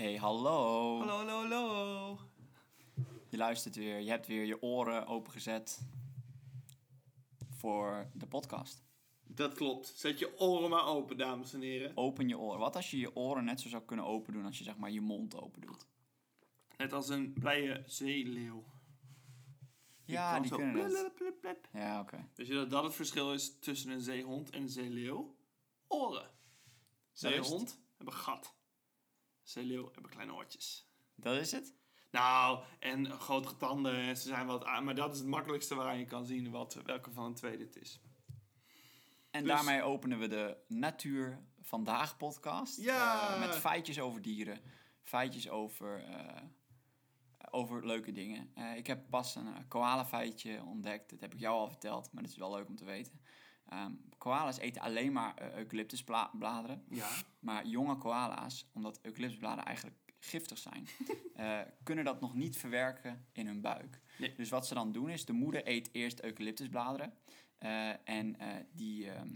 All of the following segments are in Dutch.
Hey, hallo. Hallo, hallo, hallo. Je luistert weer. Je hebt weer je oren opengezet voor de podcast. Dat klopt. Zet je oren maar open, dames en heren. Open je oren. Wat als je je oren net zo zou kunnen open doen als je zeg maar je mond open doet? Net als een blije zeeleeuw. Ja, die kunnen blub. Ja, oké. Weet je dat dat het verschil is tussen een zeehond en een zeeleeuw? Oren. Zeehond hebben gat. Zeeleeuw hebben kleine oortjes. Dat is het? Nou, en grotere tanden en ze zijn wat aan. Maar dat is het makkelijkste waaraan je kan zien wat, welke van de twee dit is. En Dus- daarmee openen we de Natuur Vandaag podcast. Ja! Eh, met feitjes over dieren. Feitjes over, eh, over leuke dingen. Eh, ik heb pas een koala feitje ontdekt. Dat heb ik jou al verteld, maar dat is wel leuk om te weten. Ehm koala's eten alleen maar eh, eucalyptusbladeren. Ja. Maar jonge koala's, omdat eucalyptusbladeren eigenlijk giftig zijn, eh, kunnen dat nog niet verwerken in hun buik. Nee. Dus wat ze dan doen is, de moeder eet eerst eucalyptusbladeren. eh, en die ehm,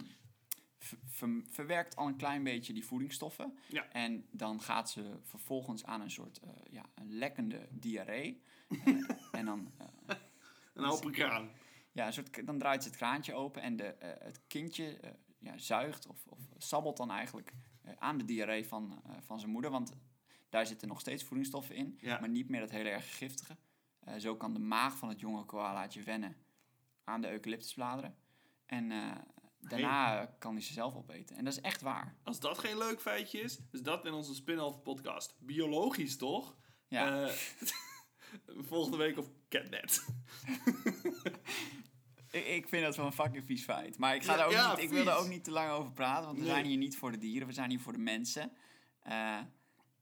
ver- ver- verwerkt al een klein beetje die voedingsstoffen. Ja. En dan gaat ze vervolgens aan een soort ja, een lekkende diarree. En dan, Een open kraan. Ja, een soort, dan draait ze het kraantje open en de, eh, het kindje eh, ja, zuigt of, of sabbelt dan eigenlijk eh, aan de diarree van, van zijn moeder. Want daar zitten nog steeds voedingsstoffen in, Ja. maar niet meer dat hele erg giftige. Zo kan de maag van het jonge koalaatje wennen aan de eucalyptusbladeren. En daarna kan hij ze zelf opeten. En dat is echt waar. Als dat geen leuk feitje is, is dat in onze spin-off podcast. Biologisch toch? Ja. Volgende week op Catnet. Ik, vind dat wel een fucking vies feit. Maar ik, ga Ja, daar ook ja, niet, ik wil er ook niet te lang over praten, want we Nee. zijn hier niet voor de dieren, we zijn hier voor de mensen. Eh,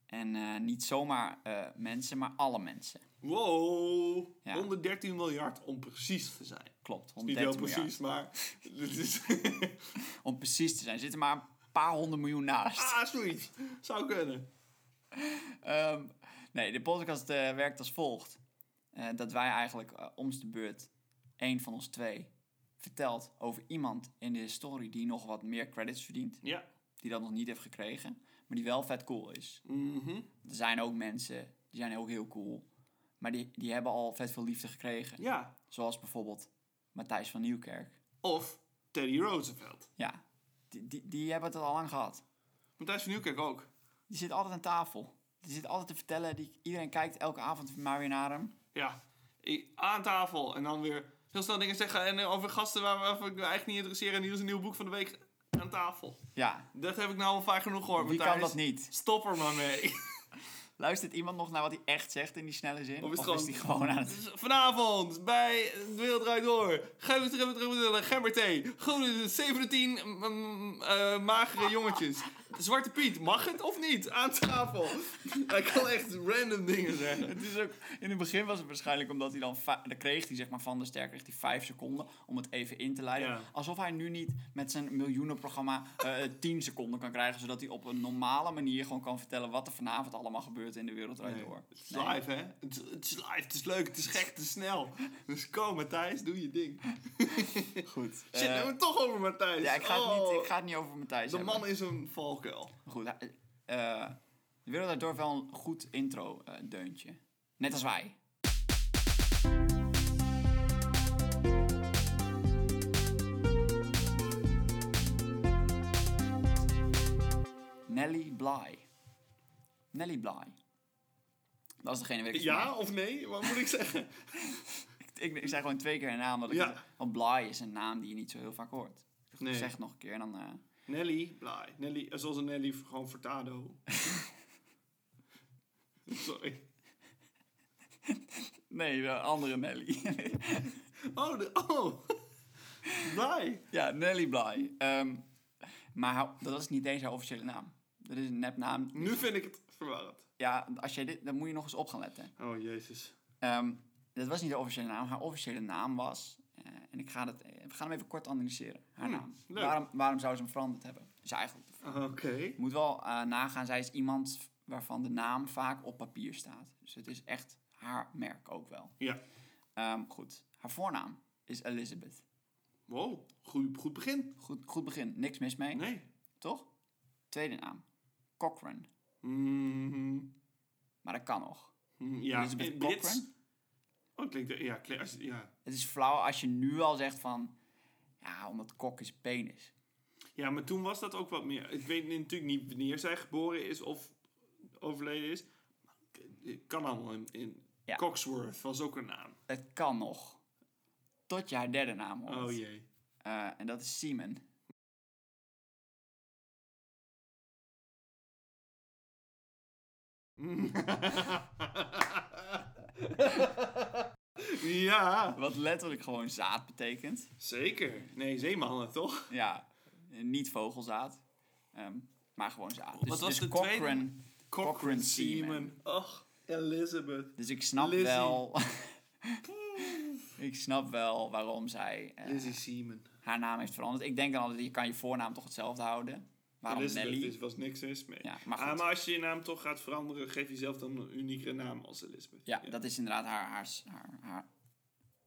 en eh, niet zomaar eh, mensen, maar alle mensen. Wow, Ja. 113 miljard om precies te zijn. Klopt, Niet heel 130 miljard. precies, maar... Om precies te zijn, zitten maar een paar honderd miljoen naast. ah, zoiets. Zou kunnen. Ehm, nee, de podcast werkt als volgt. Dat wij eigenlijk om de beurt, één van ons twee, vertelt over iemand in de historie die nog wat meer credits verdient. Ja. Die dat nog niet heeft gekregen, maar die wel vet cool is. Mhm. Er zijn ook mensen, die zijn ook heel cool. Maar die, die hebben al vet veel liefde gekregen. Ja. Zoals bijvoorbeeld Matthijs van Nieuwkerk. Of Teddy Roosevelt. Ja, die, die, die hebben het al lang gehad. Matthijs van Nieuwkerk ook. Die zit altijd aan tafel. Die zit altijd te vertellen. Die, iedereen kijkt elke avond maar weer naar hem. Ja. I- Aan tafel en dan weer heel snel dingen zeggen. En over gasten waar, waarvan ik me eigenlijk niet interesseer. En hier is een nieuw boek van de week aan tafel. Ja, Dat heb ik nou al vaak genoeg gehoord. wie kan dat niet? Stop er maar mee. Luistert iemand nog naar wat hij echt zegt in die snelle zin? Of Of is is, het hij gewoon- gewoon aan het... Dus vanavond bij De Wereld Draait Door. Gemberthee. Groene 17 mm, eh, magere jongetjes. Zwarte Piet, mag het of niet? Aan tafel. Hij kan echt random dingen zeggen. Het is ook, in het begin was het waarschijnlijk omdat hij dan... Dan kreeg hij zeg maar van de ster kreeg hij vijf seconden om het even in te leiden. Ja. Alsof hij nu niet met zijn miljoenenprogramma eh 10 seconden kan krijgen. Zodat hij op een normale manier gewoon kan vertellen wat er vanavond allemaal gebeurt in de wereld Nee, door. Het is Nee. live, hè? Het is, het is live, het is leuk, het is gek, het is snel. Dus kom, Matthijs, doe je ding. Goed. Shit, Eh, we hebben het toch over Matthijs. ja, ik ga, het Oh, niet, ik ga het niet over Matthijs De hebben. man is een valkuil. Goed, hij- eh, de wereld draait door wel een goed intro eh, deuntje. Net als wij. Nelly Bly. Nelly Bly. Dat is degene waar ik Ja of nee? Wat moet ik zeggen? Ik, ik, ik zei gewoon twee keer een naam. Dat ik Ja. Want Bly is een naam die je niet zo heel vaak hoort. Ik Nee. zeg het nog een keer en dan... eh, Nelly, Bly. Nelly, eh, zoals een Nelly, gewoon Furtado. Sorry. nee, de andere Nelly. Oh, de, oh. Bly. Ja, Nelly Bly. Ehm, maar dat is niet eens haar officiële naam. Dat is een nepnaam. Nu vind ik het verwarrend. Ja, als jij dit, dan moet je nog eens op gaan letten. Oh, jezus. Ehm, dat was niet de officiële naam. Haar officiële naam was... eh, en ik ga het, we gaan hem even kort analyseren. Haar Hmm, naam. leuk. Waarom, waarom zou ze hem veranderd hebben? Is eigenlijk... Oké. Je moet wel eh, nagaan, zij is iemand waarvan de naam vaak op papier staat. Dus het is echt haar merk ook wel. Ja. Ehm, goed, haar voornaam is Elizabeth. Wow, goed, goed begin. Goed, goed begin, niks mis mee. Nee. Toch? Tweede naam, Cochrane. Mhm. maar dat kan nog. Hm, Ja, Elizabeth Brits. Oh, klinkt... Ja, klinkt, als- ja. Het is flauw als je nu al zegt van... Ja, omdat kok is penis. ja, maar toen was dat ook wat meer. Ik weet natuurlijk niet wanneer zij geboren is of overleden is. Het kan allemaal in... in Ja. Coxworth was ook een naam. Het kan nog. Tot je haar derde naam hoort. Oh jee. Eh, en dat is Simon. ja, Wat letterlijk gewoon zaad betekent. zeker. Nee, zeemannen toch? Ja, niet vogelzaad. Ehm, maar gewoon zaad. Dus, Wat was dus de Cochrane, tweede? Cochrane Seaman. Seaman. Och, Elizabeth. Dus ik snap Lizzie. wel... ik snap wel waarom zij eh, Lizzie Seaman. haar naam heeft veranderd. Ik denk dan altijd, je kan je voornaam toch hetzelfde houden. Waarom Elizabeth Nelly? is, was niks mis mee. Ja, maar Ah, maar als je je naam toch gaat veranderen, geef jezelf dan een uniekere naam als Elizabeth. Ja, dat is inderdaad haar, haar, haar, haar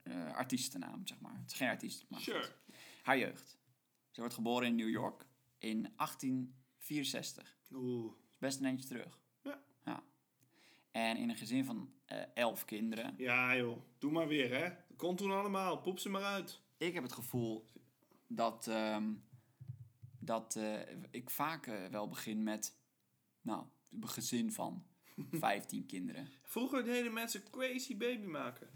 eh, artiestennaam, zeg maar. Het is geen artiest, maar Sure. Haar jeugd. Ze wordt geboren in New York in 1864. Oeh. best een eentje terug. Ja. ja. En in een gezin van eh, elf kinderen. Ja joh, doe maar weer hè. Komt toen allemaal, poep ze maar uit. Ik heb het gevoel dat, ehm, dat eh, ik vaak eh, wel begin met, nou, een gezin van 15 kinderen. Vroeger deden mensen crazy baby maken.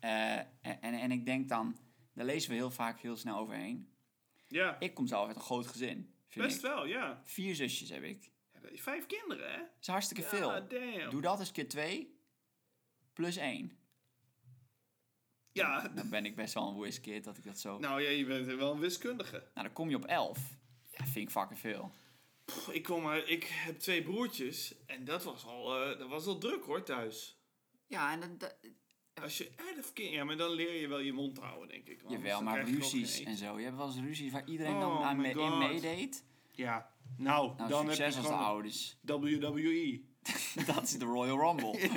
Eh, en, en, en ik denk dan, daar lezen we heel vaak heel snel overheen. Ja, Ik kom zelf uit een groot gezin. Best ik. wel, ja. Vier zusjes heb ik. ja. Vijf kinderen hè? Dat is hartstikke Ja, veel. damn. Doe dat eens keer twee, plus één. Ja, Dan ben ik best wel een whiskid dat ik dat zo... nou ja, je bent wel een wiskundige. Nou, dan kom je op 11. Ja, vind ik fucking veel. Pff, Ik, kom maar, ik heb twee broertjes en dat was al, eh, dat was al druk hoor thuis. Ja, en dat, dat- Als je elf keer, ja, maar dan leer je wel je mond te houden, denk ik. want jawel, maar ruzies en zo. Je hebt wel eens ruzies waar iedereen Oh dan aan my mee, in meedeed. Ja, nou, Nou, dan heb succes je als de ouders. WWE. dat is de Royal Rumble.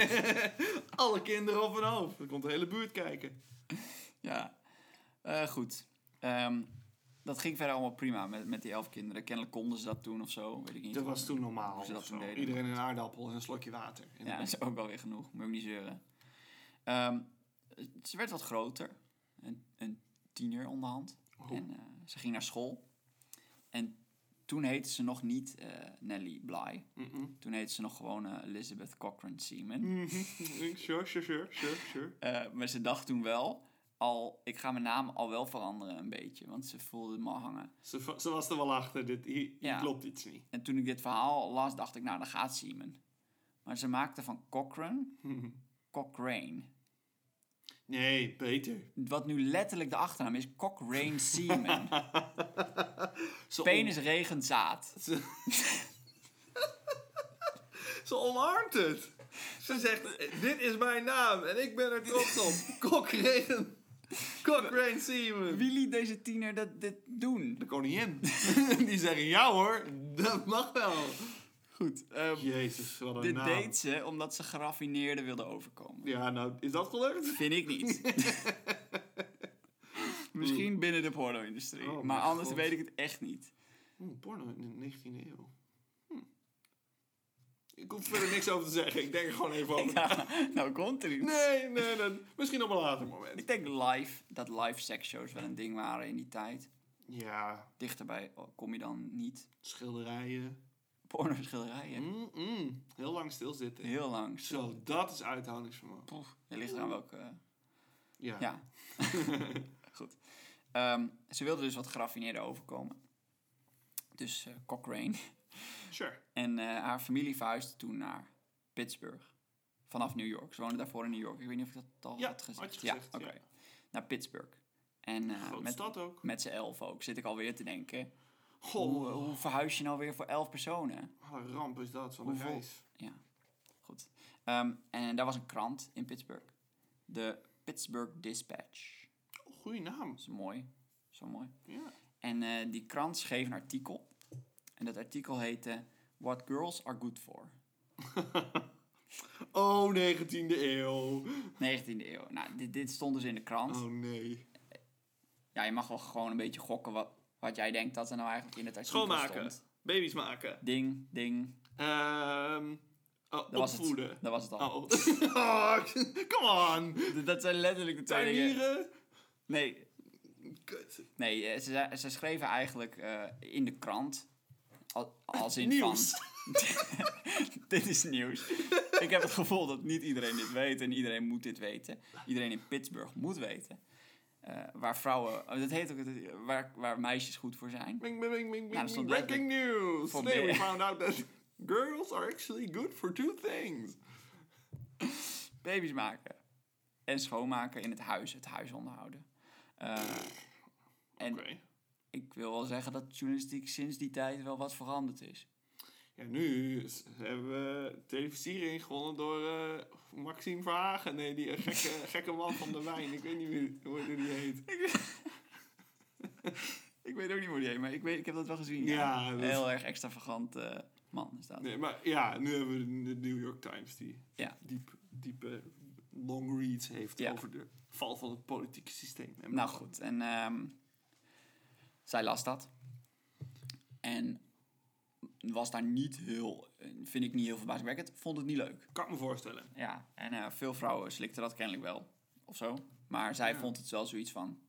Alle kinderen op een hoofd. Dan komt de hele buurt kijken. ja, Eh, goed. Ehm, dat ging verder allemaal prima met, met die elf kinderen. Kennelijk konden ze dat toen of zo, weet ik niet. Dat was toen normaal. Ze dat toen deden. Iedereen een aardappel en een slokje water. Ja, dat is ook wel weer genoeg. Moet ik niet zeuren. Ehm, ze werd wat groter. Een, een tiener onderhand. Oh. En eh, ze ging naar school. En toen heette ze nog niet eh, Nellie Bly. Toen heette ze nog gewoon eh, Elizabeth Cochrane Seaman. Mhm. Sure, sure, sure, sure, sure. Maar ze dacht toen wel, al, ik ga mijn naam al wel veranderen een beetje. Want ze voelde me al hangen. Ze, ze was er wel achter. Dit, hier, hier Ja. klopt iets niet. En toen ik dit verhaal las, dacht ik, nou, dan gaat Seaman. Maar ze maakte van Cochrane, Cochrane. Nee, beter. Wat nu letterlijk de achternaam is, Cochrane Seaman. Penis regent zaad. Ze, ze omarmt het. Ze zegt, dit is mijn naam en ik ben er trots op. Cochrane. Cochrane Seaman. Wie liet deze tiener dat, dit doen? De koningin. Die zeggen, ja hoor, dat mag wel. Goed. ehm, Jezus, wat een dit naam. deed ze omdat ze geraffineerder wilde overkomen. Ja, nou, is dat gelukt? Vind ik niet. Misschien binnen de porno-industrie. Oh, maar anders God. weet ik het echt niet. Porno in de 19e eeuw. Ik hoef verder niks over te zeggen. Ik denk er gewoon even over. Ja, nou komt er iets. Nee, nee, nee. Misschien op een later moment. Ik denk live, dat live seksshows wel een ding waren in die tijd. Ja, Dichterbij kom je dan niet. schilderijen. Pornoschilderijen. Mm, mm. Heel lang stilzitten. Heel lang. Zo, dat is uithoudingsvermogen. Poef, je ligt eraan welke... Ja. Ja. Goed. Ehm, ze wilde dus wat geraffineerder overkomen. Dus eh, Cochrane. Sure. En eh, haar familie verhuisde toen naar Pittsburgh. Vanaf New York. Ze woonden daarvoor in New York. Ik weet niet of ik dat al Ja, had gezegd. had je gezegd, ja, oké. ja. Naar Pittsburgh. En eh, Grote met, stad ook. met z'n elf ook. Zit ik alweer te denken. Goh, Hoe, hoe verhuis je nou weer voor elf personen? wat een ramp is dat, van een Hoeveel- reis. Ja, goed. Ehm, en daar was een krant in Pittsburgh. De Pittsburgh Dispatch. Goeie naam. Dat is mooi. Zo mooi. Ja. En eh, die krant schreef een artikel. En dat artikel heette What Girls Are Good For. Oh, 19e eeuw. 19e eeuw. Nou, dit, dit stond dus in de krant. Oh nee. Ja, je mag wel gewoon een beetje gokken wat, wat jij denkt dat er nou eigenlijk in het artikel Schoonmaken. stond. Baby's maken. Ding, ding. Ehm Oh, Dat was het. Dat was het al. Oh. oh, come on. Dat zijn letterlijk de twee dingen. Tuinieren. Nee, Kut. nee eh, ze, ze schreven eigenlijk eh, in de krant. Al- Als in Nieuws. van... dit is nieuws. Ik heb het gevoel dat niet iedereen dit weet en iedereen moet dit weten. Iedereen in Pittsburgh moet weten. Eh, waar vrouwen, oh, dat heet ook, waar, waar meisjes goed voor zijn. Bing, bing, bing, bing, Nou, bing, Breaking news. Today we found out that girls are actually good for two things. Baby's maken. En schoonmaken in het huis, het huis onderhouden. Eh, Oké. Ik wil wel zeggen dat journalistiek sinds die tijd wel wat veranderd is. Ja, nu hebben we televisiering gewonnen door eh, Maxime Verhagen. Nee, die eh, gekke, gekke man van de wijn. Ik weet niet wie, hoe die heet. Ik weet ook niet hoe die heet, maar ik, weet, ik heb dat wel gezien. Ja, dat- Heel erg extravagant eh, man is dat. Nee, maar ja, nu hebben we de New York Times die Ja. diep, diepe long reads heeft Ja. over de val van het politieke systeem. En Nou goed, en ehm, zij las dat. En was daar niet heel, vind ik niet heel verbazingwekkend, vond het niet leuk. Kan ik me voorstellen. Ja, en eh, veel vrouwen slikten dat kennelijk wel, of zo. Maar zij Ja. vond het wel zoiets van...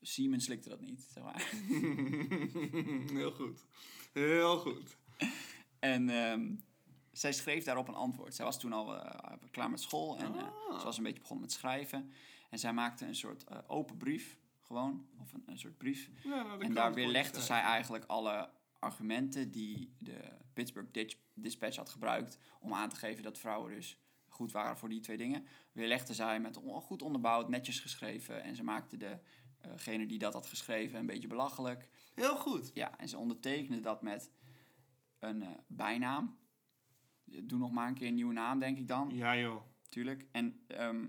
Simon slikte dat niet, zeg maar. Heel goed. Heel goed. En ehm, zij schreef daarop een antwoord. Zij was toen al eh, klaar met school en eh, Ah. ze was een beetje begonnen met schrijven. En zij maakte een soort open brief, gewoon, of een, een soort brief. Ja, nou, En daar weerlegde zij eigenlijk alle argumenten die de Pittsburgh Dispatch had gebruikt om aan te geven dat vrouwen dus goed waren voor die twee dingen. Weerlegde zij met goed onderbouwd, netjes geschreven en ze maakte degene die dat had geschreven een beetje belachelijk. Heel goed. Ja, en ze ondertekende dat met een eh, bijnaam. Doe nog maar een keer een nieuwe naam, denk ik dan. Ja, joh. Tuurlijk. En ehm,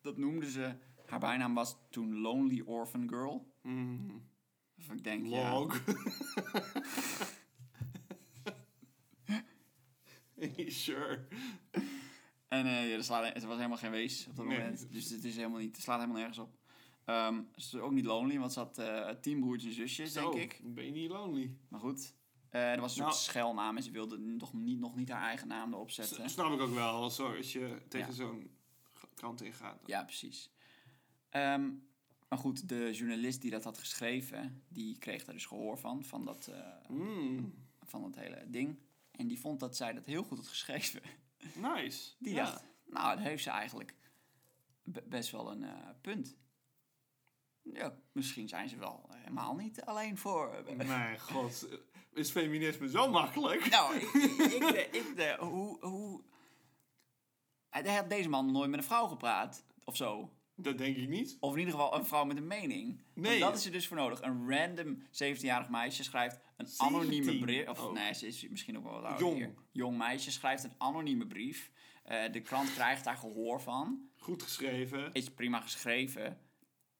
dat noemde ze... Haar bijnaam was toen Lonely Orphan Girl. Mm. Of ik denk, ja... Log. sure. En ja, er slaat, er was helemaal geen wees op dat Nee. moment. Dus het, is helemaal niet, het slaat helemaal nergens op. Ehm ze is ook niet lonely, want ze had eh tien broertjes en zusjes, Zo, denk ik. ben je niet lonely? Maar goed. Eh, er was een soort Nou. schelnaam en ze wilde nog niet, nog niet haar eigen naam erop zetten. snap ik ook wel, als, als je tegen Ja. zo'n krant ingaat. Ja, precies. Ehm, maar goed, de journalist die dat had geschreven, die kreeg daar dus gehoor van, van dat, eh, Mm, van dat hele ding. En die vond dat zij dat heel goed had geschreven. nice. Die Ja. dacht, nou, daar heeft ze eigenlijk be- best wel een eh, punt. Ja, misschien zijn ze wel helemaal niet alleen voor. Mijn god, is feminisme zo makkelijk? Nou, ik, ik, ik, ik- de- hoe, hoe... Hij had deze man nooit met een vrouw gepraat, of zo. Dat denk ik niet. Of in ieder geval een vrouw met een mening. Nee. Want dat is er dus voor nodig. Een random 17-jarig meisje schrijft een anonieme 17? brief. Of Oh. nee, ze is misschien ook wel wat ouder Jong. hier. Jong meisje schrijft een anonieme brief. Eh, de krant krijgt daar gehoor van. Goed geschreven. Is prima geschreven.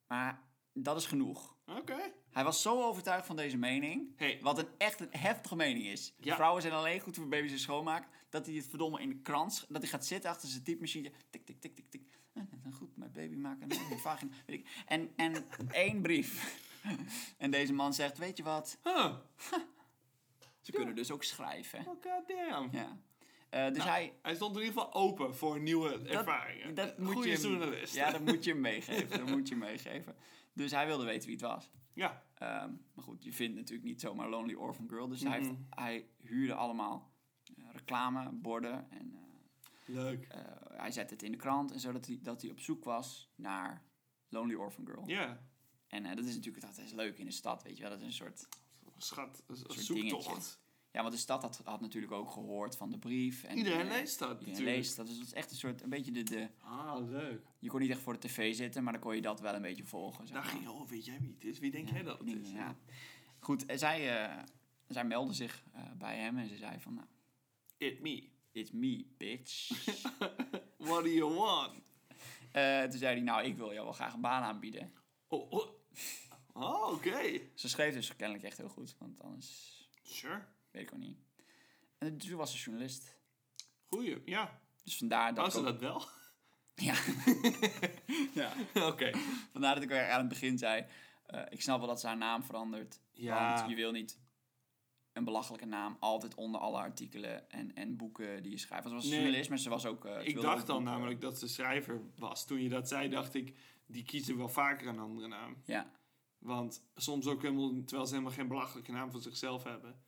Maar dat is genoeg. Oké. Hij was zo overtuigd van deze mening. Hey. Wat een echt een heftige mening is. Ja. Vrouwen zijn alleen goed voor baby's en schoonmaak. Dat hij het verdomme in de krant... Dat hij gaat zitten achter zijn typemachine. Tik, tik, tik, tik, tik. Eh, Goed, mijn baby maken. Een vagina. Weet ik. En, en één brief. En deze man zegt, weet je wat? Huh. Ze kunnen dus ook schrijven. Oh, goddamn. Ja. Eh, dus Nou, hij... Hij stond in ieder geval open voor nieuwe ervaringen. Dat moet Goeie je journalist. Ja, dat moet je hem meegeven. Dat moet je meegeven. Dus hij wilde weten wie het was. Ja. Ehm, maar goed, je vindt natuurlijk niet zomaar Lonely Orphan Girl. Dus hij, heeft, hij huurde allemaal eh, reclameborden. En eh, Leuk. eh, hij zette het in de krant. En zodat hij, dat hij op zoek was naar Lonely Orphan Girl. Ja. En eh, dat is natuurlijk dat is leuk in de stad, weet je wel. Dat is een soort... Schat, een soort zoektocht. dingetje. Ja, want de stad had, had natuurlijk ook gehoord van de brief. En, Iedereen eh, leest dat Iedereen natuurlijk. leest dat. Dus dat is echt een soort, een beetje de, de... Ah, leuk. Je kon niet echt voor de tv zitten, maar dan kon je dat wel een beetje volgen. zeg Daar ging je, oh, weet jij wie het is? Wie denk Ja, jij dat het is? ja. Goed, en zij, eh, zij meldde zich eh, bij hem en ze zei van... Nou, It me. It's me, bitch. What do you want? Eh, toen zei hij, nou, ik wil jou wel graag een baan aanbieden. Oh, oh. Oh, oké. Ze schreef dus kennelijk echt heel goed, want anders Sure. weet ik ook niet. En toen was ze journalist. Goeie, ja. Dus vandaar dat Was ik ze ook- dat wel? Ja. ja. oké. Vandaar dat ik er aan het begin zei, eh, ik snap wel dat ze haar naam verandert. Ja. Want je wil niet een belachelijke naam altijd onder alle artikelen en, en boeken die je schrijft. Want Ze was Nee. journalist, maar ze was ook... eh, Ik dacht boeken- namelijk dat ze schrijver was. Toen je dat zei, dacht ik, die kiezen wel vaker een andere naam. Ja, Want soms ook helemaal, terwijl ze helemaal geen belachelijke naam van zichzelf hebben.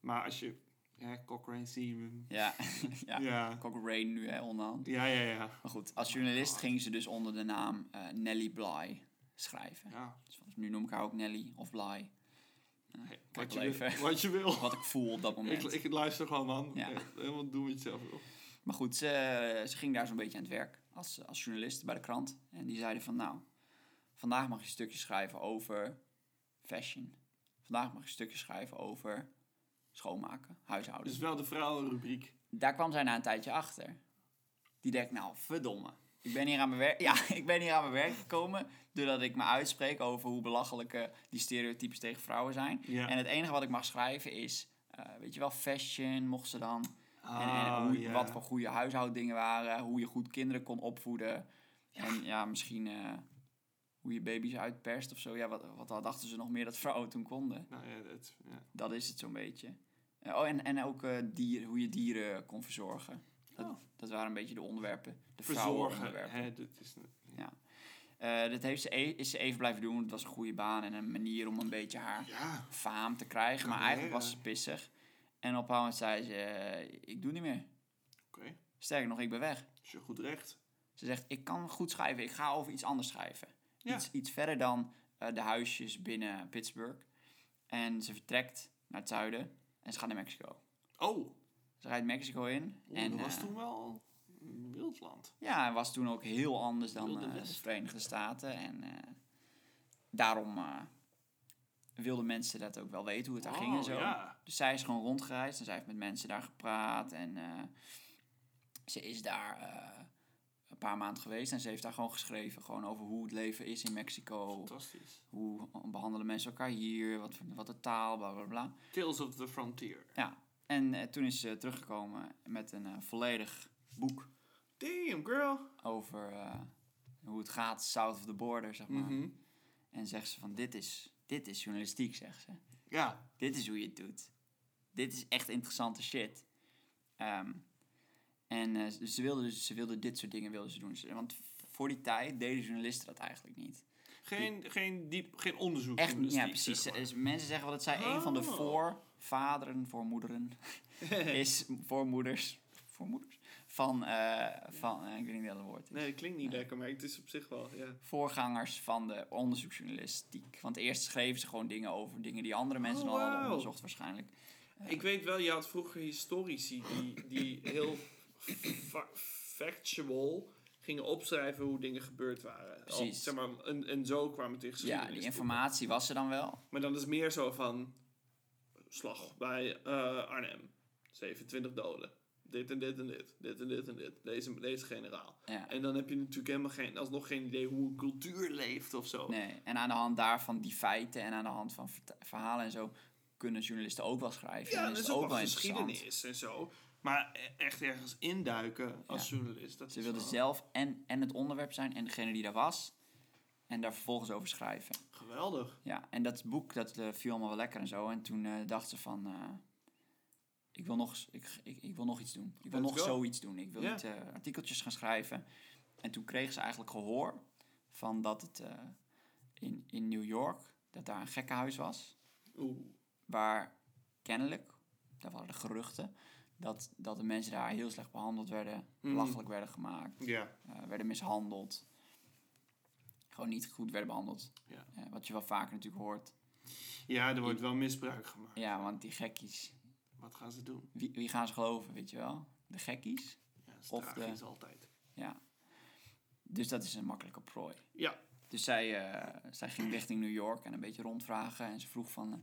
Maar als je, ja, Cochrane Seaman. ja, ja. Ja. Cochrane nu, hè, onderhand. Ja, ja, ja. Maar goed, als journalist ging ze dus onder de naam eh, Nelly Bly schrijven. ja. Dus nu noem ik haar ook Nelly of Bly. Kijk wat, je wil, wat je wil. Wat ik voel op dat moment. Ik, ik luister gewoon, man. Ja. Helemaal doen wat je zelf wil. Maar goed, ze, ze ging daar zo'n beetje aan het werk als, als journalist bij de krant. En die zeiden van, nou, vandaag mag je een stukje schrijven over fashion. Vandaag mag je een stukje schrijven over schoonmaken, huishouden. Dus wel de vrouwenrubriek. Daar kwam zij na een tijdje achter. Die denkt, nou, verdomme. Ik ben hier aan mijn werk, ja, ik ben hier aan mijn werk gekomen doordat ik me uitspreek over hoe belachelijk eh, die stereotypes tegen vrouwen zijn. Ja. En het enige wat ik mag schrijven is, eh, weet je wel, fashion mocht ze dan. en, en hoe, ja. wat voor goede huishoudingen waren, hoe je goed kinderen kon opvoeden. En ja, misschien eh, hoe je baby's uitperst of zo. Ja, wat, wat dachten ze nog meer dat vrouwen toen konden? Nou ja, dat, ja. Dat is het zo'n beetje. Oh, en, en ook eh, dier, hoe je dieren kon verzorgen. Dat, Oh. dat waren een beetje de onderwerpen. De Verzorgen. Hè, dat is, Ja. Eh, dat heeft ze e- is ze even blijven doen. Het was een goede baan en een manier om een beetje haar ja. faam te krijgen. Maar eigenlijk was ze pissig. En op een moment zei ze, eh, ik doe niet meer. Oké. Sterker nog, ik ben weg. Is je goed recht. Ze zegt, ik kan goed schrijven. Ik ga over iets anders schrijven. Ja. Iets, iets verder dan eh, de huisjes binnen Pittsburgh. En ze vertrekt naar het zuiden en ze gaat naar Mexico. Oh, Ze rijdt Mexico in. En dat was eh, toen wel een wildland. Ja, hij was toen ook heel anders dan eh, de. Verenigde Staten. En eh, daarom wilden mensen dat ook wel weten hoe het daar ging en Oh, zo. ja. Dus zij is gewoon rondgereisd en zij heeft met mensen daar gepraat. En ze is daar een paar maanden geweest en ze heeft daar gewoon geschreven. Gewoon over hoe het leven is in Mexico. Fantastisch. Hoe behandelen mensen elkaar hier, wat, wat de taal, bla bla bla. Tales of the Frontier. Ja, en eh, toen is ze teruggekomen met een eh, volledig boek Damn, girl. over eh, hoe het gaat south of the border, zeg maar. Mhm. En zegt ze van, dit is, dit is journalistiek, zegt ze. Ja. Dit is hoe je het doet. Dit is echt interessante shit. Ehm, en ze- ze wilde dus ze wilde dit soort dingen wilde ze doen. Want voor die tijd deden journalisten dat eigenlijk niet. Geen, geen, diep, geen onderzoek. Echt niet, ja precies. zeg maar. Dus mensen zeggen wel dat zij een van de Oh. voorvaderen, voormoederen, is voormoeders, voormoeders, van, eh, van eh, ik weet niet wat het woord is. Nee, dat klinkt niet Nee. lekker, maar het is op zich wel, ja. voorgangers van de onderzoeksjournalistiek. Want eerst schreven ze gewoon dingen over dingen die andere mensen Oh, al hadden onderzocht waarschijnlijk. Ik weet wel, je had vroeger historici die, die heel fa- factual gingen opschrijven hoe dingen gebeurd waren. Precies. zeg maar, en, en zo kwamen tegen Ja, die informatie was er dan wel. Maar dan is het meer zo van slag bij eh, Arnhem. 27 doden. Dit en dit en dit. Dit en dit en dit. Deze, deze generaal. Ja. En dan heb je natuurlijk helemaal geen, alsnog geen idee hoe een cultuur leeft of zo. Nee. En aan de hand daarvan die feiten en aan de hand van verhalen en zo kunnen journalisten ook wel schrijven. Ja, en dat is is ook ook wel geschiedenis en zo. Maar e- echt ergens induiken als journalist. Dat Ze wilden zelf en, en het onderwerp zijn en degene die daar was. En daar vervolgens over schrijven. geweldig. Ja, en dat boek dat eh, viel allemaal wel lekker en zo. En toen eh, dacht ze van, eh, ik, wil nog, ik, ik, ik wil nog iets doen. Ik wil Let's nog go. zoiets doen. Ik wil niet artikeltjes gaan schrijven. En toen kreeg ze eigenlijk gehoor van dat het in, in New York, dat daar een gekkenhuis was. Oeh. Waar kennelijk, daar waren de geruchten, dat, dat de mensen daar heel slecht behandeld werden. Mm. Belachelijk werden gemaakt. Werden mishandeld. Gewoon niet goed werden behandeld. Ja. Eh, wat je wel vaker natuurlijk hoort. ja, er wordt wel misbruik gemaakt. Ja, want die gekkies, Wat gaan ze doen? wie, wie gaan ze geloven, weet je wel? De gekkies? Ja, is Of de- tragisch altijd. Ja. Dus dat is een makkelijke prooi. Ja. Dus zij, eh, zij ging richting New York en een beetje rondvragen. En ze vroeg van, eh,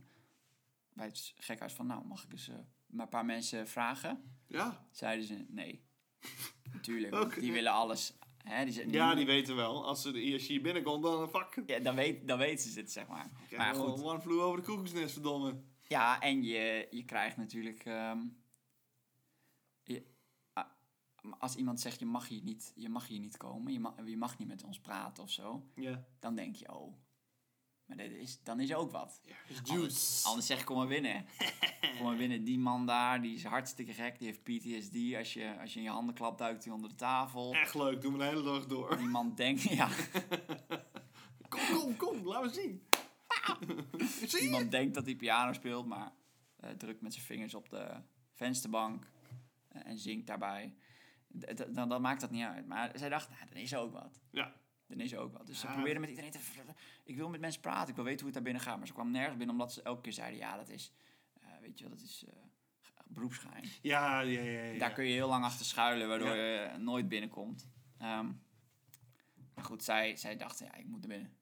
bij het gekhuis van, nou, mag ik eens maar een paar mensen vragen? Ja. Zeiden ze, nee. Natuurlijk, die willen alles. Hè, die, zijn- Ja, die weten wel. Als, ze, je hier binnenkomt, dan een vak. ja, dan, weet, dan weten ze het, zeg maar. Maar goed, One flew over de koekoeksnest, verdomme. Ja, en je, je krijgt natuurlijk. ehm, je, als iemand zegt je mag hier niet, je mag hier niet komen, je mag, je mag niet met ons praten of zo, Ja. dan denk je, oh, Maar dit is, dan is ook wat. Juice. Anders zeg ik, kom maar binnen. kom maar binnen. Die man daar, die is hartstikke gek. Die heeft PTSD. Als je, als je in je handen klapt, duikt hij onder de tafel. Echt leuk, doen we de hele dag door. Die man denkt, ja, Kom, kom, kom, laat me zien. Zie die je? man denkt dat hij piano speelt, maar eh, drukt met zijn vingers op de vensterbank eh, en zingt daarbij. D- Dan, dan maakt dat niet uit. Maar zij dacht, nou, dan is er ook wat. Ja. Dan is er ook wat. Dus ze Ja. probeerde met iedereen te... Ik wil met mensen praten, ik wil weten hoe het daar binnen gaat. Maar ze kwam nergens binnen, omdat ze elke keer zeiden... Ja, dat is, eh, weet je wel, dat is eh, beroepsgeheim. Ja, ja, ja. ja. Daar kun je heel lang achter schuilen, waardoor je nooit binnenkomt. Ehm, maar goed, zij, zij dacht, ja, ik moet er binnen.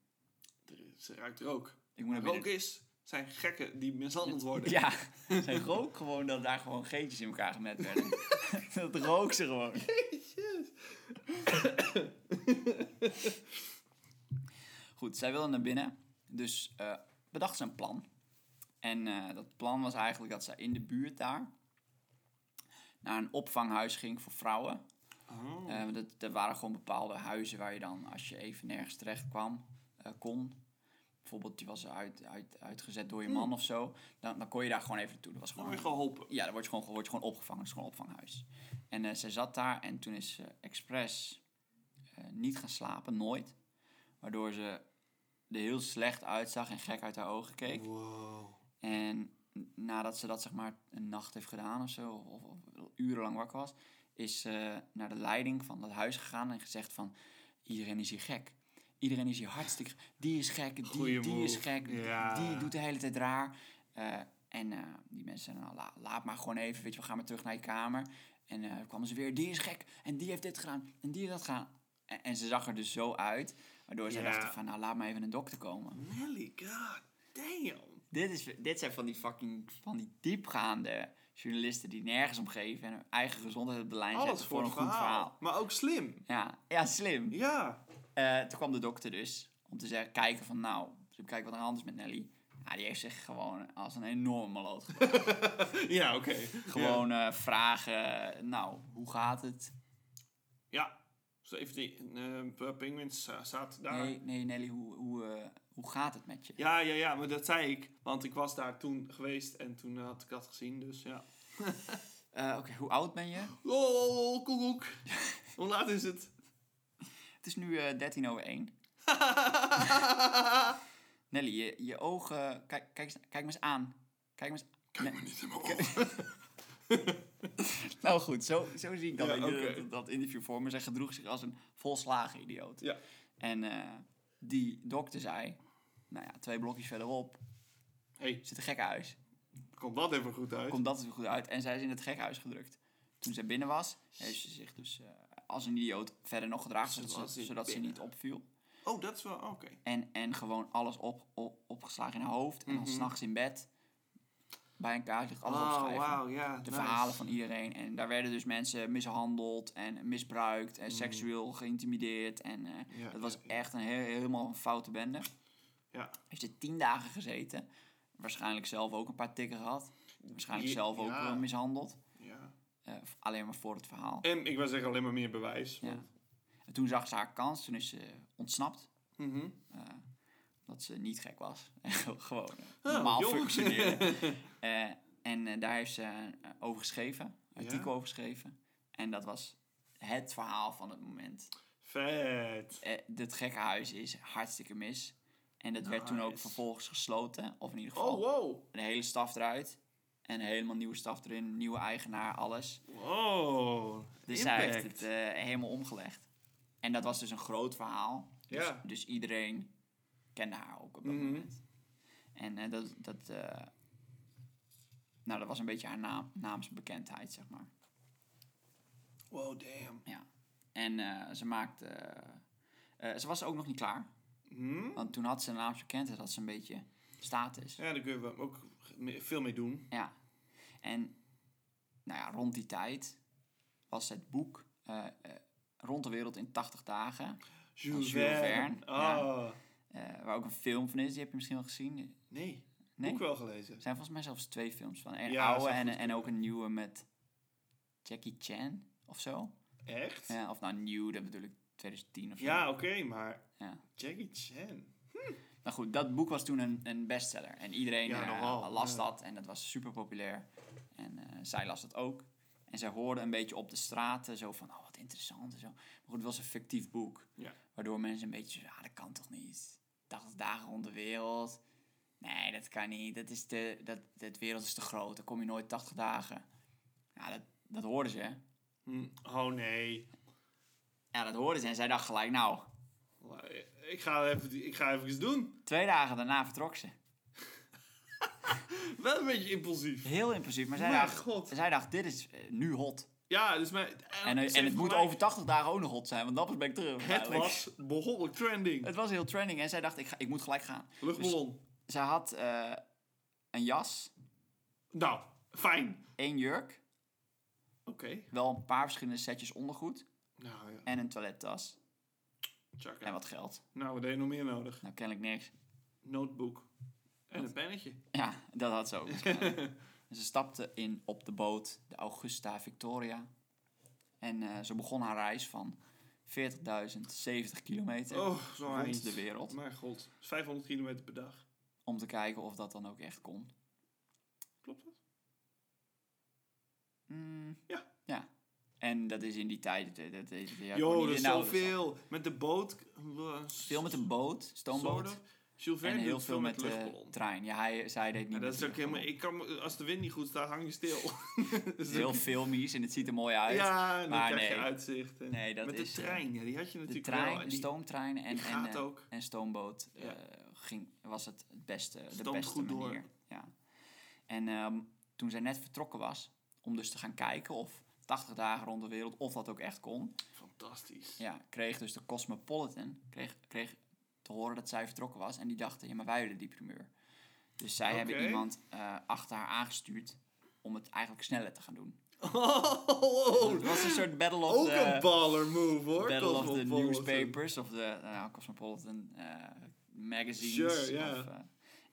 Er Ze ruikt rook. Ik moet binnen. Rook is, zijn gekken die mishandeld worden. Ja, zij rook gewoon dat daar gewoon geetjes in elkaar gemet werden. dat rook ze gewoon. Jezus. Goed, zij wilde naar binnen. Dus eh, bedacht ze een plan. En eh, dat plan was eigenlijk dat zij in de buurt daar naar een opvanghuis ging voor vrouwen. Oh. Eh, dat, dat waren gewoon bepaalde huizen waar je dan, als je even nergens terecht kwam, eh, kon. Bijvoorbeeld, die was uit, uit, uitgezet door je man of zo. Dan, dan kon je daar gewoon even naartoe. Dat was Dan gewoon, word je geholpen. ja, dan word je gewoon, word je gewoon opgevangen. Dat is gewoon een opvanghuis. En eh zij zat daar en toen is ze expres eh, niet gaan slapen, nooit. Waardoor ze er heel slecht uitzag en gek uit haar ogen keek. Wow. En nadat ze dat zeg maar een nacht heeft gedaan of zo, of, of urenlang wakker was, is ze naar de leiding van dat huis gegaan en gezegd van, iedereen is hier gek. Iedereen is hier hartstikke. Die is gek, die, Goeie die is gek, Ja. die doet de hele tijd raar. Eh, en eh, die mensen zeiden, nou, la- laat maar gewoon even, weet je, we gaan maar terug naar je kamer. En dan kwamen ze weer, die is gek, en die heeft dit gedaan, en die heeft dat gedaan. En, en ze zag er dus zo uit, waardoor ze Ja. dachten van, nou, laat maar even een dokter komen. Nelly, god damn. Dit, is, dit zijn van die fucking van die diepgaande journalisten die nergens om geven en hun eigen gezondheid op de lijn Alles zetten voor een goed verhaal. Maar ook slim. Ja, ja, slim. Ja. Eh, toen kwam de dokter dus om te zeggen, kijken van nou, dus even kijken wat er aan de hand is met Nelly. Ja, die heeft zich gewoon als een enorme gebracht. Ja, oké. gewoon eh, vragen, nou, hoe gaat het? Ja. 17 uh, penguins uh, zaten daar. Nee, nee Nelly, hoe, hoe, eh, hoe gaat het met je? Ja, ja, ja, maar dat zei ik. Want ik was daar toen geweest en toen had ik dat gezien, dus ja. Eh, Oké, hoe oud ben je? Oh, koekoek. Hoe laat is het? Het is nu eh 13 over 1. Nelly, je, je ogen. Kijk, kijk, eens- kijk me eens aan. Kijk me eens Kijk me niet in mijn ogen. Nou goed, zo, zo zie ik dan Ja, oké. dat, interview voor me. Zij gedroeg zich als een volslagen idioot. Ja. En eh, die dokter zei, nou ja, twee blokjes verderop hey, zit een gekhuis. komt dat even goed uit? Komt dat er goed uit. En zij is in het gekhuis gedrukt. Toen zij binnen was, heeft ze zich dus eh, als een idioot verder nog gedragen, zodat, was ze, zodat ze niet opviel. Oh, dat is wel, oké. En, en gewoon alles op, op, opgeslagen in haar hoofd. En dan Mhm. s'nachts in bed bij een kaartlicht alles Oh, opschrijven. wauw, ja. De nice. verhalen van iedereen. En daar werden dus mensen mishandeld en misbruikt en seksueel geïntimideerd. En eh, Mm. Ja, dat was ja, ja. echt een heel, helemaal een foute bende. Ja. Heeft ze tien dagen gezeten. Waarschijnlijk zelf ook een paar tikken gehad. Waarschijnlijk zelf ook ja. eh, mishandeld. Eh, alleen maar voor het verhaal. En ik wil zeggen alleen maar meer bewijs. Ja. want- En toen zag ze haar kans. Toen is ze ontsnapt. Mhm. eh, dat ze niet gek was. Gewoon eh, Oh, normaal jong. Eh, en daar heeft ze over geschreven. Een artikel Ja. over geschreven. En dat was het verhaal van het moment. Vet. Dit gekke huis is hartstikke mis. En dat werd toen ook vervolgens gesloten. Of in ieder geval Oh, wow. de hele staf eruit. En helemaal nieuwe staf erin. Nieuwe eigenaar, alles. Wow. Dus zij heeft Impact. het eh, helemaal omgelegd. En dat was dus een groot verhaal. Dus, Ja. dus iedereen kende haar ook op dat Mhm. moment. En eh, dat, dat, eh, nou, dat was een beetje haar naam, naamsbekendheid, zeg maar. Wow, damn. Ja. En ze maakte... ze was ook nog niet klaar. Hm? Want toen had ze een naamsbekendheid, had ze een beetje status. Ja, daar kunnen we ook veel mee doen. Ja. En nou ja, rond die tijd was het boek eh, eh, Rond de wereld in 80 dagen. Jules Jules Verne. Ja. Oh. eh, waar ook een film van is, die heb je misschien wel gezien. Nee. Nee? Ook wel gelezen. Er zijn volgens mij zelfs twee films van. Een Ja, oude en, en ook een nieuwe met Jackie Chan of zo. Echt? Ja, of nou nieuw, dat bedoel ik 2010 of zo. Ja, oké, maar Ja. Jackie Chan. Nou goed, dat boek was toen een, een bestseller. En iedereen Ja, eh, las dat en dat was super populair. En eh, zij las het ook. En zij hoorde een beetje op de straten zo van, oh wat interessant en zo. Maar goed, het was een fictief boek. Ja. Waardoor mensen een beetje zo, ja dat kan toch niet. 80 dagen rond de wereld. Nee, dat kan niet. Dat is te, dat, de wereld is te groot. Dan kom je nooit 80 dagen. Ja, dat, dat hoorden ze. Hm, Oh nee. Ja, dat hoorden ze. En zij dacht gelijk, nou, Ik ga even, ik ga even iets doen. twee dagen daarna vertrok ze. Wel een beetje impulsief. Heel impulsief. Maar zij, Mijn dacht, god. zij dacht, dit is eh, nu hot. Ja, dus mijn... En, eh, en het moet over 80 dagen ook nog hot zijn, want dan ben ik terug. Het Eigenlijk. was behoorlijk trending. het was heel trending en zij dacht, ik, ga, ik moet gelijk gaan. Luchtballon. Zij had eh, een jas, Nou, fijn. één jurk, Oké. wel een paar verschillende setjes ondergoed Nou ja, en een toilettas en wat geld. Nou, wat heb je nog meer nodig? Nou, kennelijk niks. Notebook. En een pennetje. Ja, dat had ze ook. En ze stapte in op de boot, de Augusta Victoria. En eh, ze begon haar reis van 40.070 kilometer Oh, zo rond eind. de wereld. Mijn god. Dat is 500 kilometer per dag. Om te kijken of dat dan ook echt kon. Klopt dat? Mm, Ja. Ja. En dat is in die tijd. Dat, dat, dat, ja, gewoon dat is zoveel. Met de boot. Veel met een boot, stoomboot. Jules Verne En heel veel met de luchtballon. trein. Ja, hij, zij deed niet Ja, dat is ook helemaal... Ik kan, als de wind niet goed staat, hang je stil. Heel filmisch en het ziet er mooi uit. Ja, en dan Maar krijg je nee. uitzicht. En Nee, dat met is, de eh, trein, ja, die had je de natuurlijk trein, wel. de En die, stoomtrein en, en, gaat eh, ook. en stoomboot Ja. eh, ging, was het het beste, de beste goed door. manier. Ja. En ehm, toen zij net vertrokken was, om dus te gaan kijken of 80 dagen rond de wereld, of dat ook echt kon, Fantastisch. ja, kreeg dus de Cosmopolitan kreeg, kreeg te horen dat zij vertrokken was. En die dachten, ja, maar wij willen die primeur. Dus zij hebben iemand eh, achter haar aangestuurd om het eigenlijk sneller te gaan doen. Oh, Het was een soort battle of ook the, een baller move hoor. battle of the newspapers, of de nou, Cosmopolitan eh, magazines. Sure, of, eh,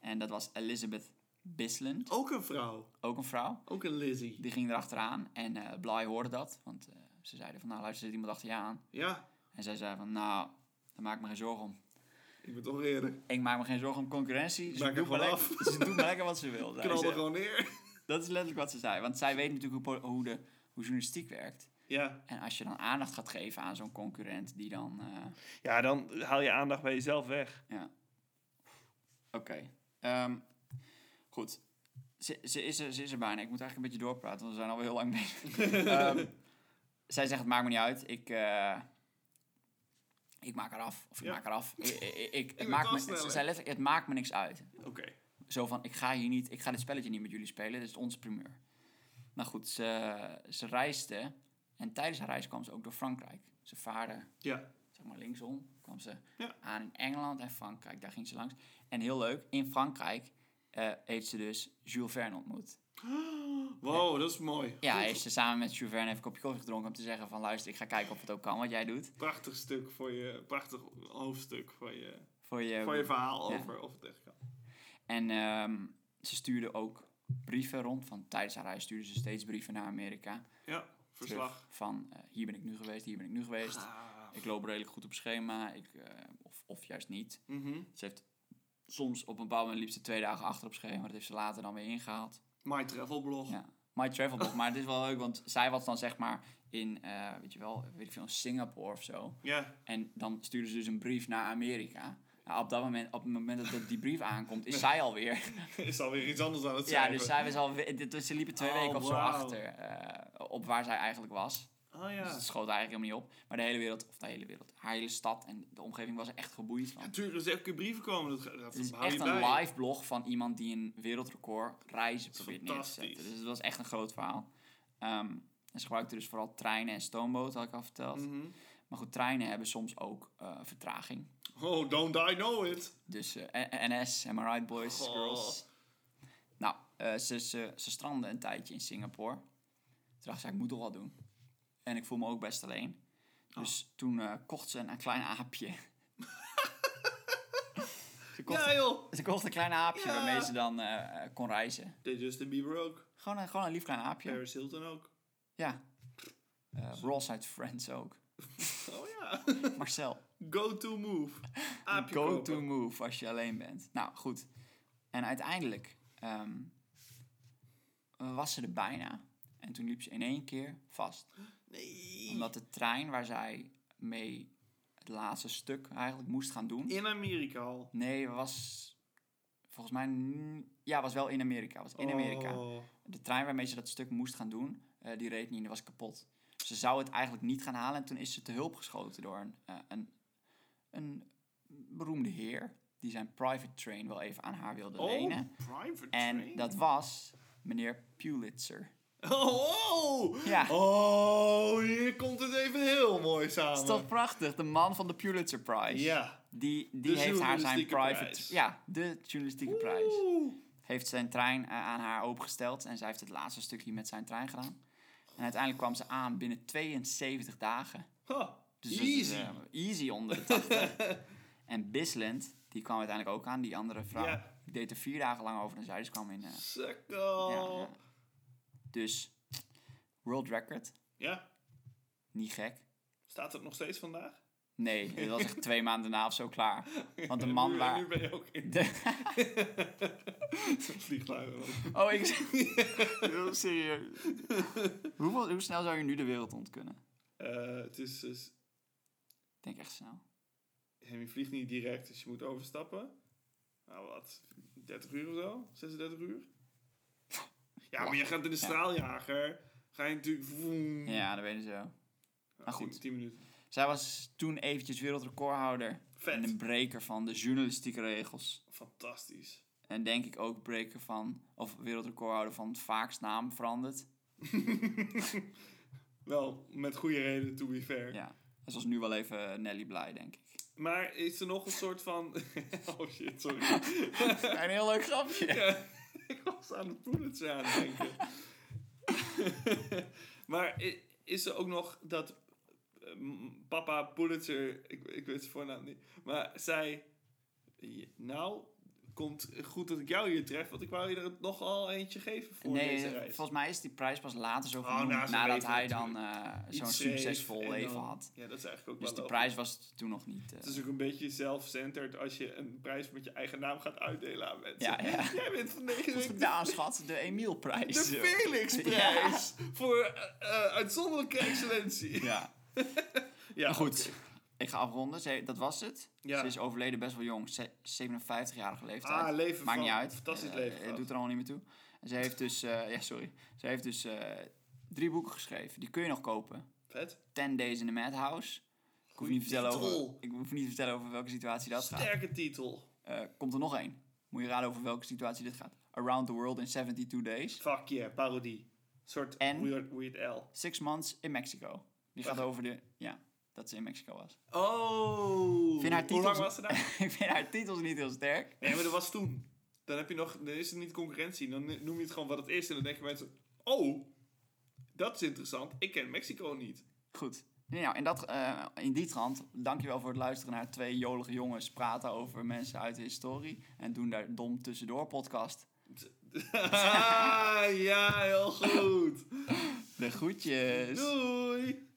en dat was Elizabeth Bisland, Ook een vrouw. ook een vrouw. Ook een Lizzie. Die ging erachteraan en eh Bly hoorde dat, want eh, ze zeiden van, nou luister, er zit iemand achter je aan. Ja, En zij zei van, nou, daar maak ik me geen zorgen om. ik ben toch eerder. Ik maak me geen zorgen om concurrentie. Ze Maak doet, maar gewoon lekker, ze doet maar lekker wat ze wil. Knal ze. er gewoon neer. Dat is letterlijk wat ze zei. Want zij weet natuurlijk hoe, hoe, de, hoe journalistiek werkt. Ja. En als je dan aandacht gaat geven aan zo'n concurrent die dan... eh, ja, dan haal je aandacht bij jezelf weg. ja. Oké. Ehm, goed. Ze, ze, is er, ze is er bijna. Ik moet eigenlijk een beetje doorpraten, want we zijn alweer heel lang bezig. Ehm, zij zegt, het maakt me niet uit. Ik... eh, ik maak eraf. Of ik Ja. maak eraf. Ik, ik, ik- het, maakt me, letterlijk, het maakt me niks uit. Oké. Zo van, ik ga hier niet, ik ga dit spelletje niet met jullie spelen, dit is onze primeur. Nou goed, ze, ze reisde en tijdens haar reis kwam ze ook door Frankrijk. Ze vaarde, Ja. zeg maar linksom, kwam ze Ja. aan in Engeland en Frankrijk, daar ging ze langs. En heel leuk, in Frankrijk eh, heeft ze dus Jules Verne ontmoet. Wow, dat is mooi. Ja, heeft ze samen met Jules Verne even een kopje koffie gedronken om te zeggen van, luister, ik ga kijken of het ook kan wat jij doet. Prachtig stuk voor je, prachtig hoofdstuk voor je, Voor je, voor je verhaal Ja. over of het echt kan. En ehm, ze stuurde ook brieven rond, van tijdens haar reis stuurde ze steeds brieven naar Amerika. Ja, verslag. van eh, hier ben ik nu geweest, hier ben ik nu geweest. Ah, Ik loop redelijk goed op schema, ik, eh, of, of juist niet. mhm. Ze heeft soms op een bepaald moment liep ze twee dagen achter op schema, dat heeft ze later dan weer ingehaald. My travel blog. Ja. My Travel Blog, maar het is wel leuk, want zij was dan zeg maar in, eh, weet je wel, weet ik veel, in Singapore of zo. Ja. En dan stuurde ze dus een brief naar Amerika. Nou, op dat moment, op het moment dat die brief aankomt, is zij alweer. is alweer iets anders aan het ja, schrijven. dus zij was alweer, dus ze liepen twee Oh, weken of zo achter eh, op waar zij eigenlijk was. Oh Dus ja. het schoot eigenlijk helemaal niet op. Maar de hele wereld, of de hele wereld, haar hele stad en de omgeving was er echt geboeid van. Natuurlijk, er is elke keer brieven komen. Dat, dat Het is echt een bij. live blog van iemand die een wereldrecord reizen probeert neer te zetten. Dus het was echt een groot verhaal. Ehm, en ze gebruikte dus vooral treinen en stoomboten, had ik al verteld. Mhm. Maar goed, treinen hebben soms ook eh, vertraging. Oh, don't I know it. Dus NS, am I right boys, Goh. girls. Nou, eh, ze, ze, ze strandde een tijdje in Singapore. Toen dacht ze, ik moet toch wat doen. En ik voel me ook best alleen. Dus Oh. toen eh, kocht ze een, een klein aapje. ze, kocht, Ja joh. ze kocht een klein aapje Ja. waarmee ze dan eh, kon reizen. Deed Justin Bieber ook. Gewoon een, gewoon een lief klein aapje. Paris Hilton ook. Ja. Eh Ross uit Friends ook. Oh ja. Marcel. Go-to move. Aapje go-to kopen. move als je alleen bent. Nou, goed. En uiteindelijk ehm, was ze er bijna. En toen liep ze in één keer vast. Nee. Omdat de trein waar zij mee het laatste stuk eigenlijk moest gaan doen. In Amerika al. Nee, was volgens mij... Ja, was wel in Amerika. Was in Amerika. Oh. De trein waarmee ze dat stuk moest gaan doen, eh, die reed niet en die was kapot. Ze zou het eigenlijk niet gaan halen en toen is ze te hulp geschoten door een, eh, een, een beroemde heer die zijn private train wel even aan haar wilde Oh, lenen. private En train. dat was meneer Pulitzer. Oh, Ja. Oh, hier komt het even heel mooi samen. Is toch prachtig? De man van de Pulitzer Prize. Ja. Die, die De heeft haar zijn private... prijs. Ja, de journalistieke prijs. Heeft zijn trein eh, aan haar opengesteld en zij heeft het laatste stukje met zijn trein gedaan. En uiteindelijk kwam ze aan binnen 72 dagen. Dus dat is, easy. eh, easy onder de 80. en Bisland, die kwam uiteindelijk ook aan, die andere vrouw. Die deed er vier dagen lang over en zij dus kwam in... eh, Sukkel. ja. Dus, world record, Ja. niet gek. Staat het nog steeds vandaag? Nee, dit was echt twee maanden na of zo klaar. Want de man nu, waar... Nu ben je ook in De, vliegtuig. oh, ik... Heel serieus. Hoeveel, hoe snel zou je nu de wereld ontkunnen? Eh, het is, dus- Ik denk echt snel. en je vliegt niet direct, dus je moet overstappen. Nou wat, 30 uur of zo? 36 uur? Ja, maar je gaat in de Ja. straaljager. Ga je natuurlijk... vroom. Ja, dat weten ze wel. Ja, maar 10 goed. 10 minuten. Zij was toen eventjes wereldrecordhouder. En een breker van de journalistieke regels. Fantastisch. En denk ik ook breker van, of wereldrecordhouder van het vaakst naam veranderd. Wel, met goede reden, to be fair. Ja, dat was nu wel even Nelly blij, denk ik. Maar is er nog een soort van... oh shit, sorry. Een heel leuk grapje. Ja, ik was aan het Pulitzer aan het denken. maar is er ook nog dat eh, papa Pulitzer, ik, ik weet zijn voornaam niet, maar zei, "Ja, nou, komt goed dat ik jou hier tref, want ik wou je er nogal eentje geven voor Nee, deze reis. volgens mij is die prijs pas later zo Oh, genoemd, na zijn nadat leven hij dan eh, zo'n succesvol en leven had. Ja, dat is eigenlijk ook Dus wel de prijs was toen nog niet... eh, Het is ook een beetje zelf-centered als je een prijs met je eigen naam gaat uitdelen aan mensen. Ja, ja. Jij bent van ik de gedaan, schat? De Emielprijs. De Felixprijs voor eh, eh, uitzonderlijke excellentie. Ja. Ja, Maar goed. Ik ga afronden. Ze, dat was het. Ja. Ze is overleden best wel jong. ze- 57-jarige leeftijd. Ah, leven Maakt niet uit. fantastisch Eh, leven Het doet er allemaal niet meer toe. En ze heeft dus, eh, ja sorry. Ze heeft dus eh, drie boeken geschreven. Die kun je nog kopen. Vet. 10 Days in the Madhouse. Ik hoef, niet vertellen over, ik hoef niet te vertellen over welke situatie dat gaat. Sterke titel. Komt er nog één. Moet je raden over welke situatie dit gaat. Around the World in 72 Days. Fuck yeah, parodie. Een soort En? weird, weird L. Six Months in Mexico. Die gaat over de... Ja, dat ze in Mexico was. Oh. Ik vind haar Hoe lang was ze daar? ik vind haar titels niet heel sterk. Nee, maar dat was toen. Dan heb je nog, dan is het niet concurrentie. Dan noem je het gewoon wat het is. En dan denken mensen, oh, dat is interessant. Ik ken Mexico niet. Goed. Nou, in, dat, eh, in die trant, dankjewel voor het luisteren naar twee jolige jongens praten over mensen uit de historie. En doen daar dom tussendoor podcast. Ah, ja, heel goed. De groetjes. Doei.